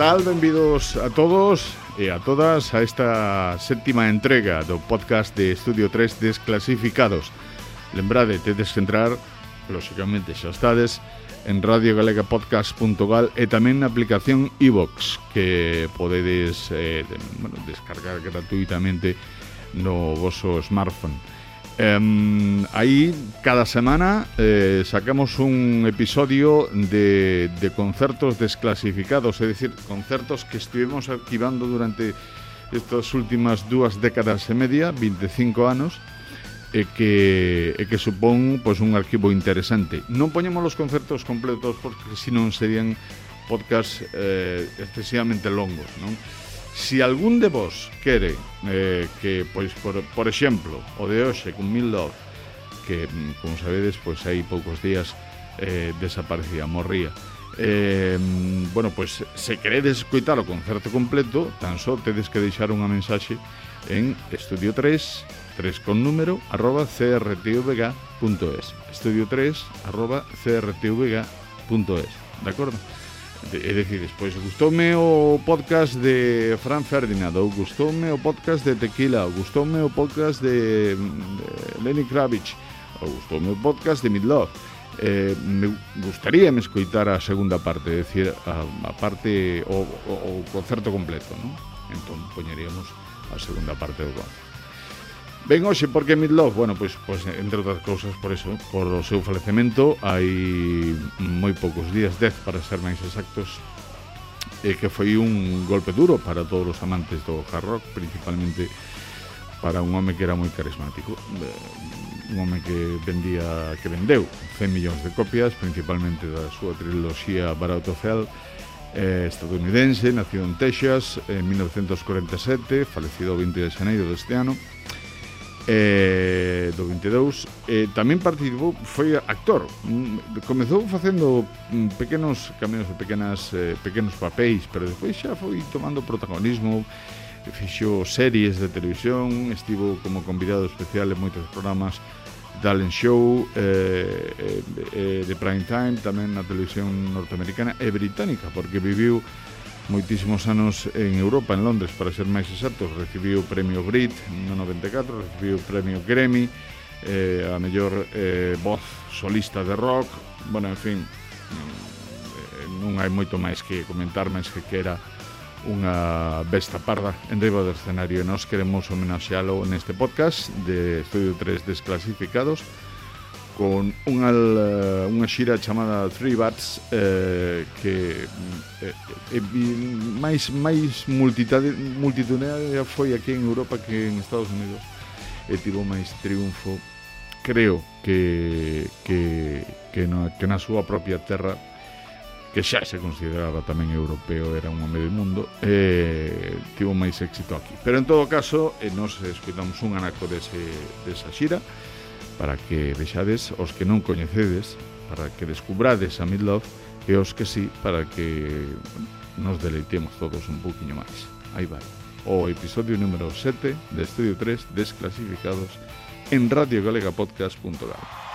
tal? Benvidos a todos e a todas a esta séptima entrega do podcast de Estudio 3 Desclasificados. Lembrade, tedes que entrar, lóxicamente xa estades, en radiogalegapodcast.gal e tamén na aplicación iVox que podedes eh, bueno, descargar gratuitamente no vosso smartphone. Eh, ahí cada semana eh, sacamos un episodio de, de, concertos desclasificados, es decir, concertos que estuvimos archivando durante estas últimas dúas décadas e media, 25 anos, e que, e que supón pois, un arquivo interesante. Non poñemos os concertos completos porque senón serían podcast eh, excesivamente longos, non? Si algún de vos quere eh, que, pois, por, por exemplo, o de hoxe con Mil Love, que, mm, como sabedes, pois hai poucos días eh, desaparecía, morría. Eh, mm, bueno, pois se queredes escoitar o concerto completo, tan só tedes que deixar unha mensaxe en estudio 3, 3 con número, arroba crtvg.es. Estudio 3, arroba crtvg.es. De acordo? É dicir, pois gustoume o podcast de Fran Ferdinand ou gustoume o podcast de Tequila ou gustoume o podcast de, de Lenny Kravitz ou gustoume o podcast de Midlove eh, me gustaría me escoitar a segunda parte, decir, a, a parte o, o, o concerto completo, non? Entón poñeríamos a segunda parte do concerto. Ben hoxe porque Midlove, bueno, pois, pois entre outras cousas por eso, por o seu falecemento hai moi poucos días, 10 para ser máis exactos, e que foi un golpe duro para todos os amantes do hard rock, principalmente para un home que era moi carismático, eh, un home que vendía que vendeu 100 millóns de copias, principalmente da súa triloxía Barato Hell eh, estadounidense, nacido en Texas en 1947, falecido o 20 de xaneiro deste ano, eh, do 22 eh, tamén participou, foi actor. Mm, comezou facendo mm, pequenos cameos e pequenas, eh, pequenos papéis pero despois xa foi tomando protagonismo fixou series de televisión estivo como convidado especial en moitos programas Talent Show eh, eh, eh, de Prime Time tamén na televisión norteamericana e británica porque viviu moitísimos anos en Europa, en Londres, para ser máis exactos. Recibiu o premio Brit no 94, recibiu o premio Grammy, eh, a mellor eh, voz solista de rock, bueno, en fin, eh, non hai moito máis que comentar, máis que que era unha besta parda en riba do escenario. E nós queremos homenaxealo neste podcast de Estudio 3 Desclasificados con unha, eh, unha xira chamada Three Bats eh, que eh, eh, máis, máis multitudinaria foi aquí en Europa que en Estados Unidos e tivo máis triunfo creo que que, que, na, que na súa propia terra que xa se consideraba tamén europeo era un home do mundo eh, tivo máis éxito aquí. Pero en todo caso eh, nos escutamos un anaco dese, desa xira e para que vexades os que non coñecedes, para que descubrades a Midlove e os que sí, para que nos deleitemos todos un poquinho máis. Aí vai. O episodio número 7 de Estudio 3 Desclasificados en radiogalegapodcast.gal.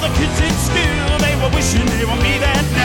the kids in school, they were wishing they were me that day.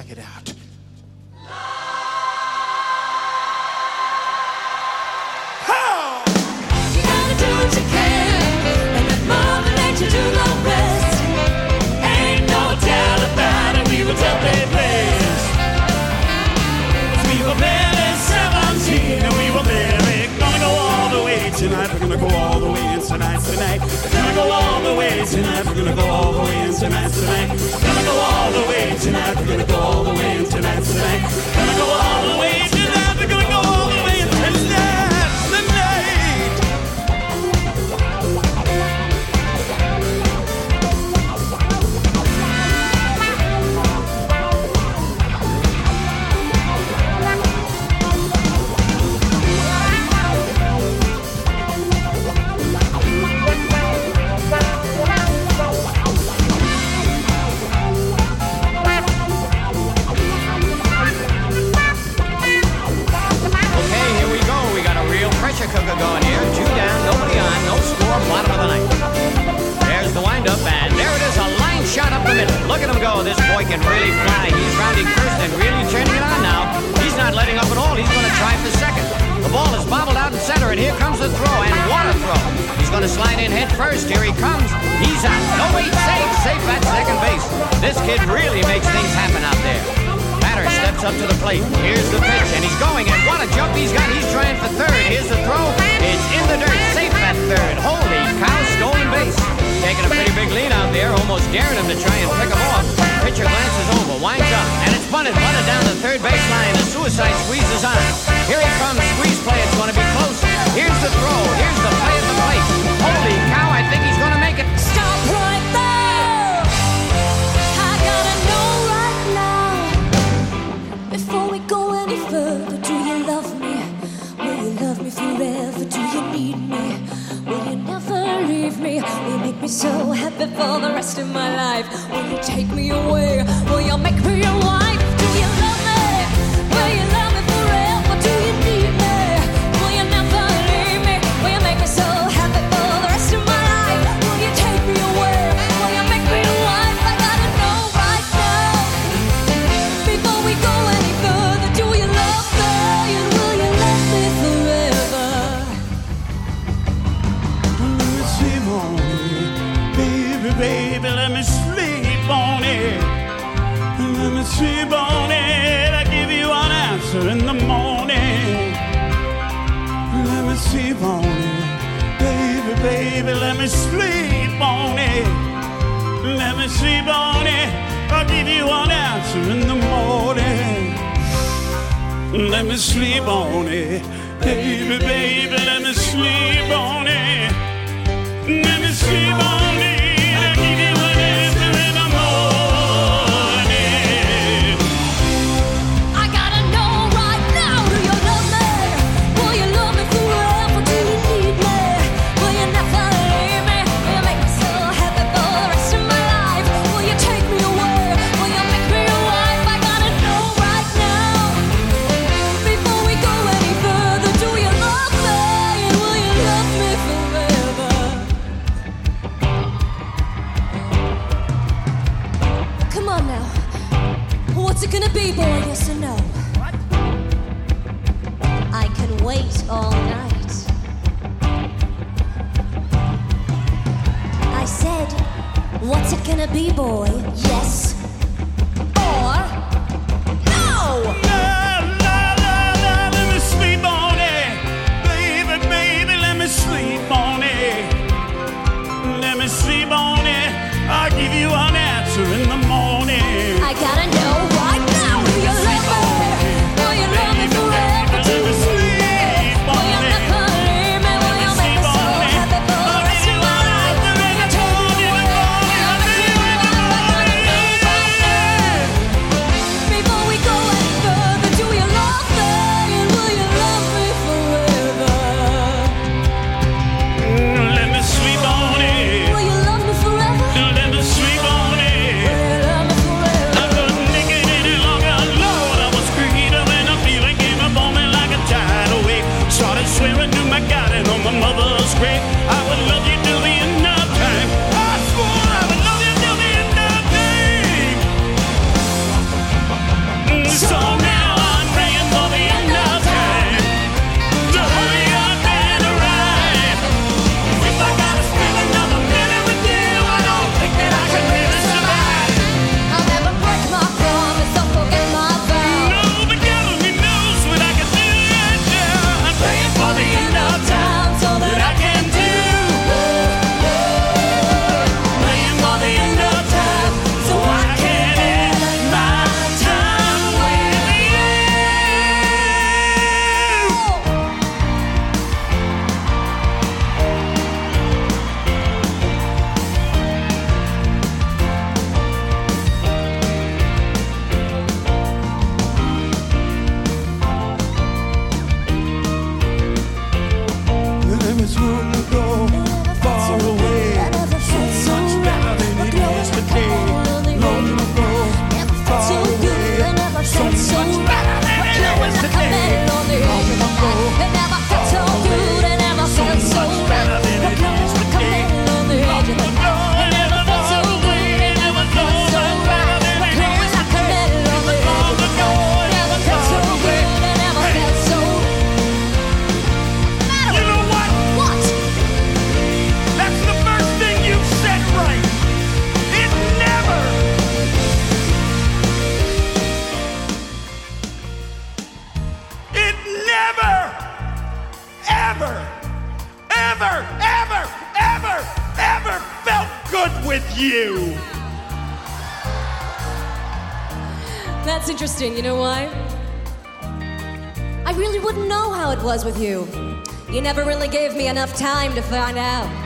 Check it out. Suicide on. Here he comes. Squeeze play. It's going to be close. Here's the throw. Here's the play at the plate. Holy cow, I think he's going to make it. Stop right there. I got to know right now. Before we go any further, do you love me? Will you love me forever? Do you need me? Will you never leave me? You make me so happy for the rest of my life. Will you take me away? Will you make me alive? baby, let me sleep on it. Let me sleep on it. I'll give you an answer in the morning. Let me sleep on it. Baby, baby, let me sleep on it. Let me sleep on it. boy You know why? I really wouldn't know how it was with you. You never really gave me enough time to find out.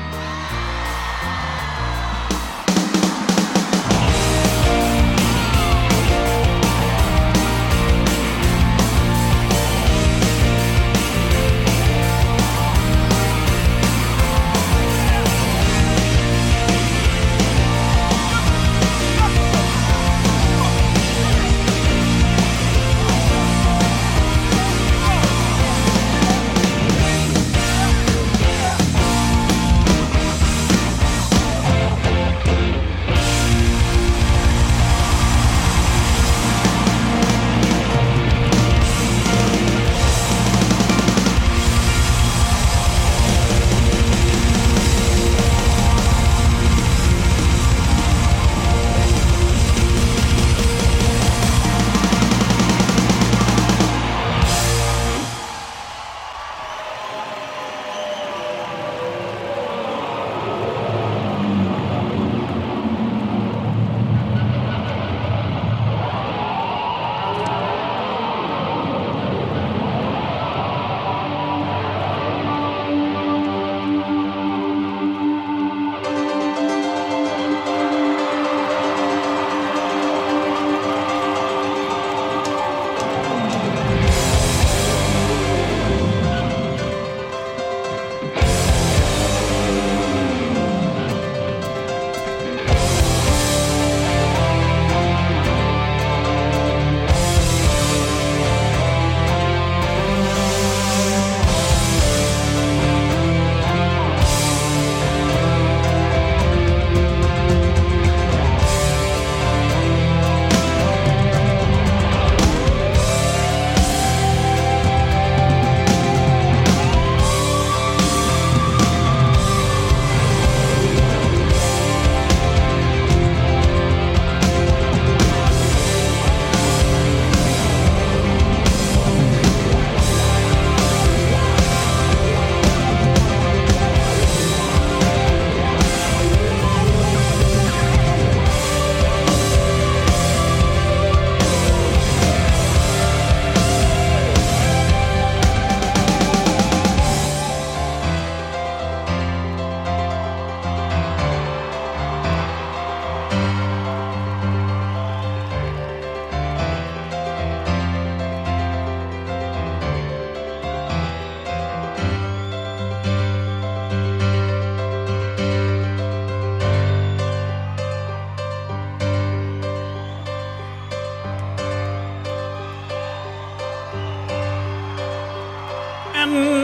man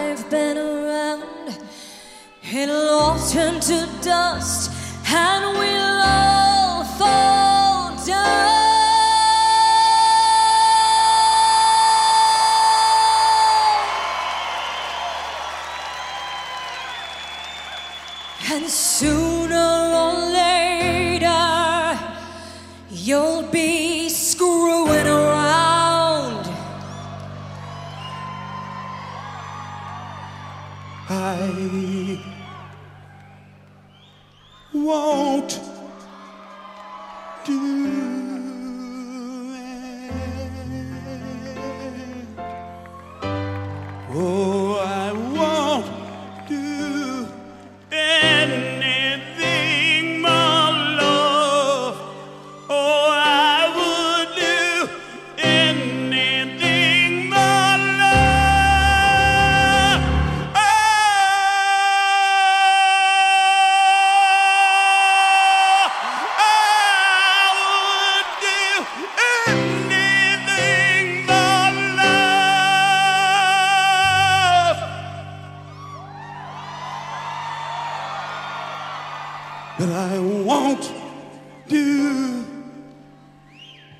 I've been around, it'll all turn to dust, and we'll.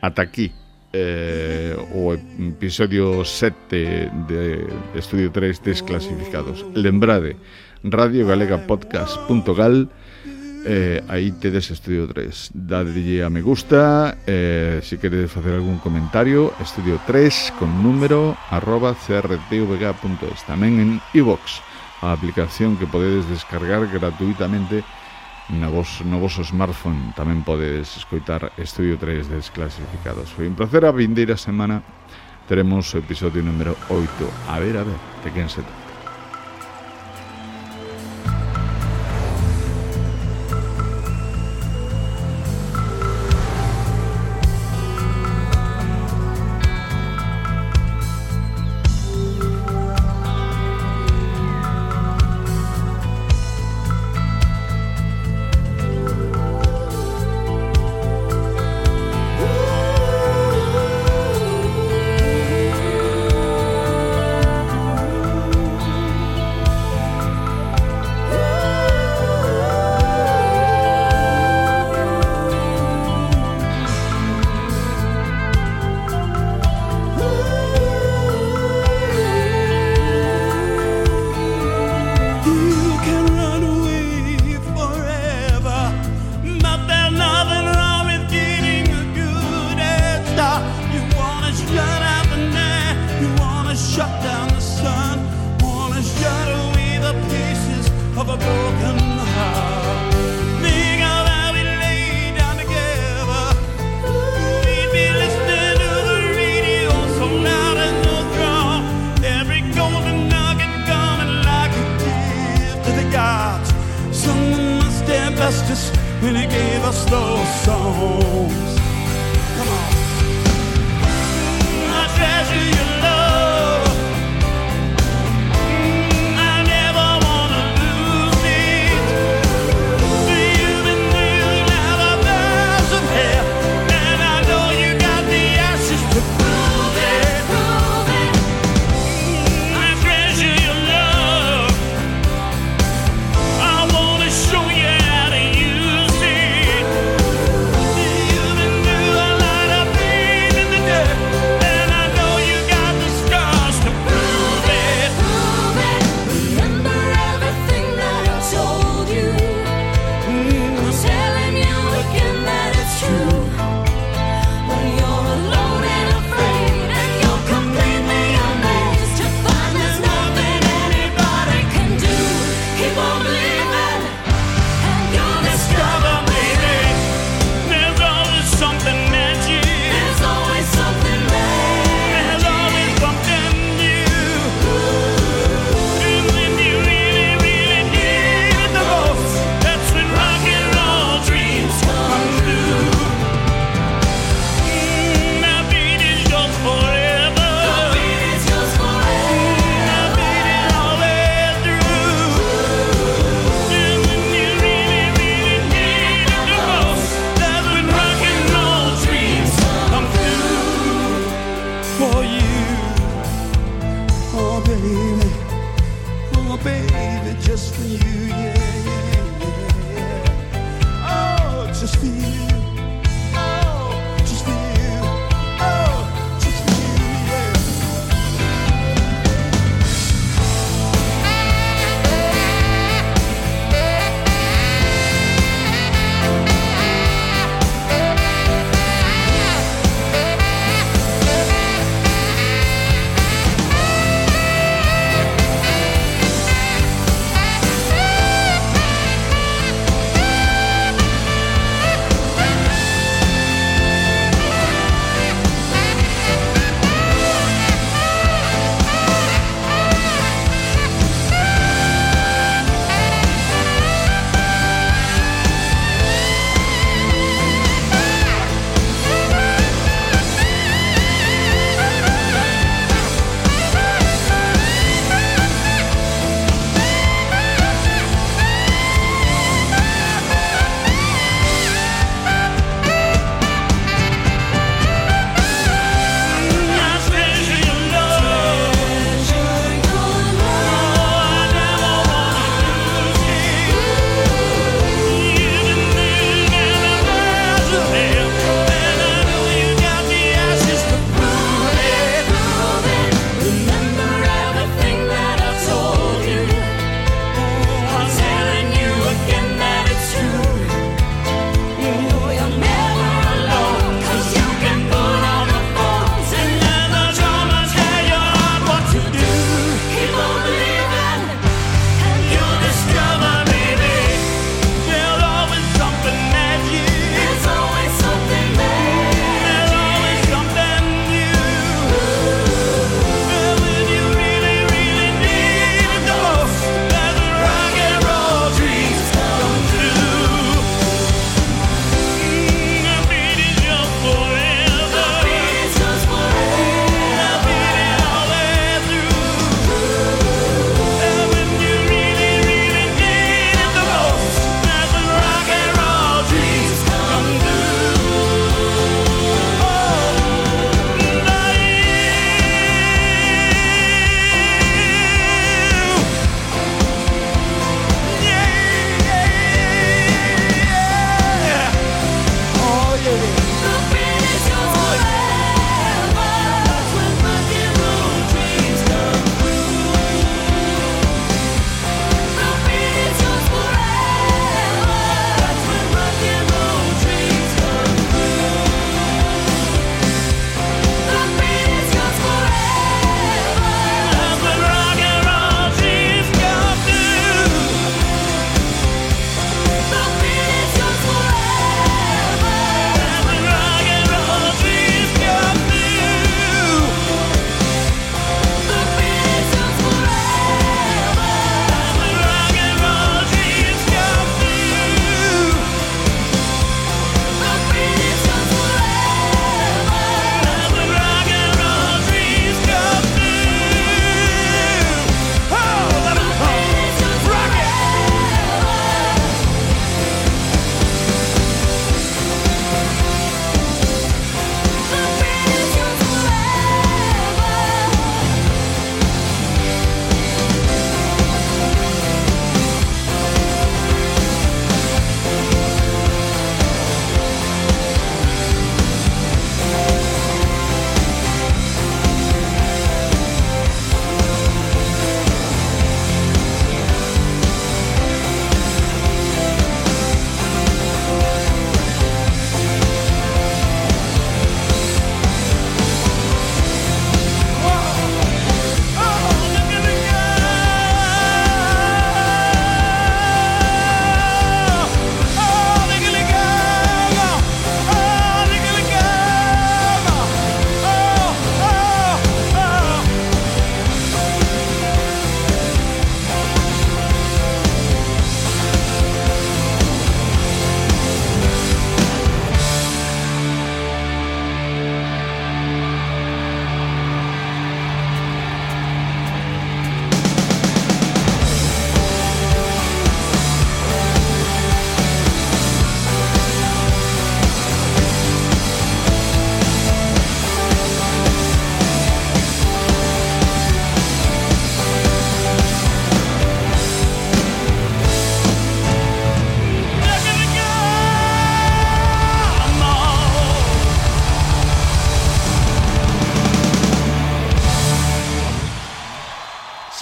ata aquí eh, o episodio 7 de Estudio 3 Desclasificados. Lembrade, radiogalegapodcast.gal eh, aí tedes Estudio 3. Dadelle a me gusta, eh, se queredes facer algún comentario, Estudio 3 con número arroba crtvg.es. Tamén en iVox, a aplicación que podedes descargar gratuitamente no vos, no vosso smartphone tamén podedes escoitar Estudio 3 Desclasificados. Foi un placer a vindeira semana teremos o episodio número 8. A ver, a ver, de quen se trata.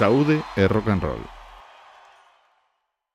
saúde e rock and roll.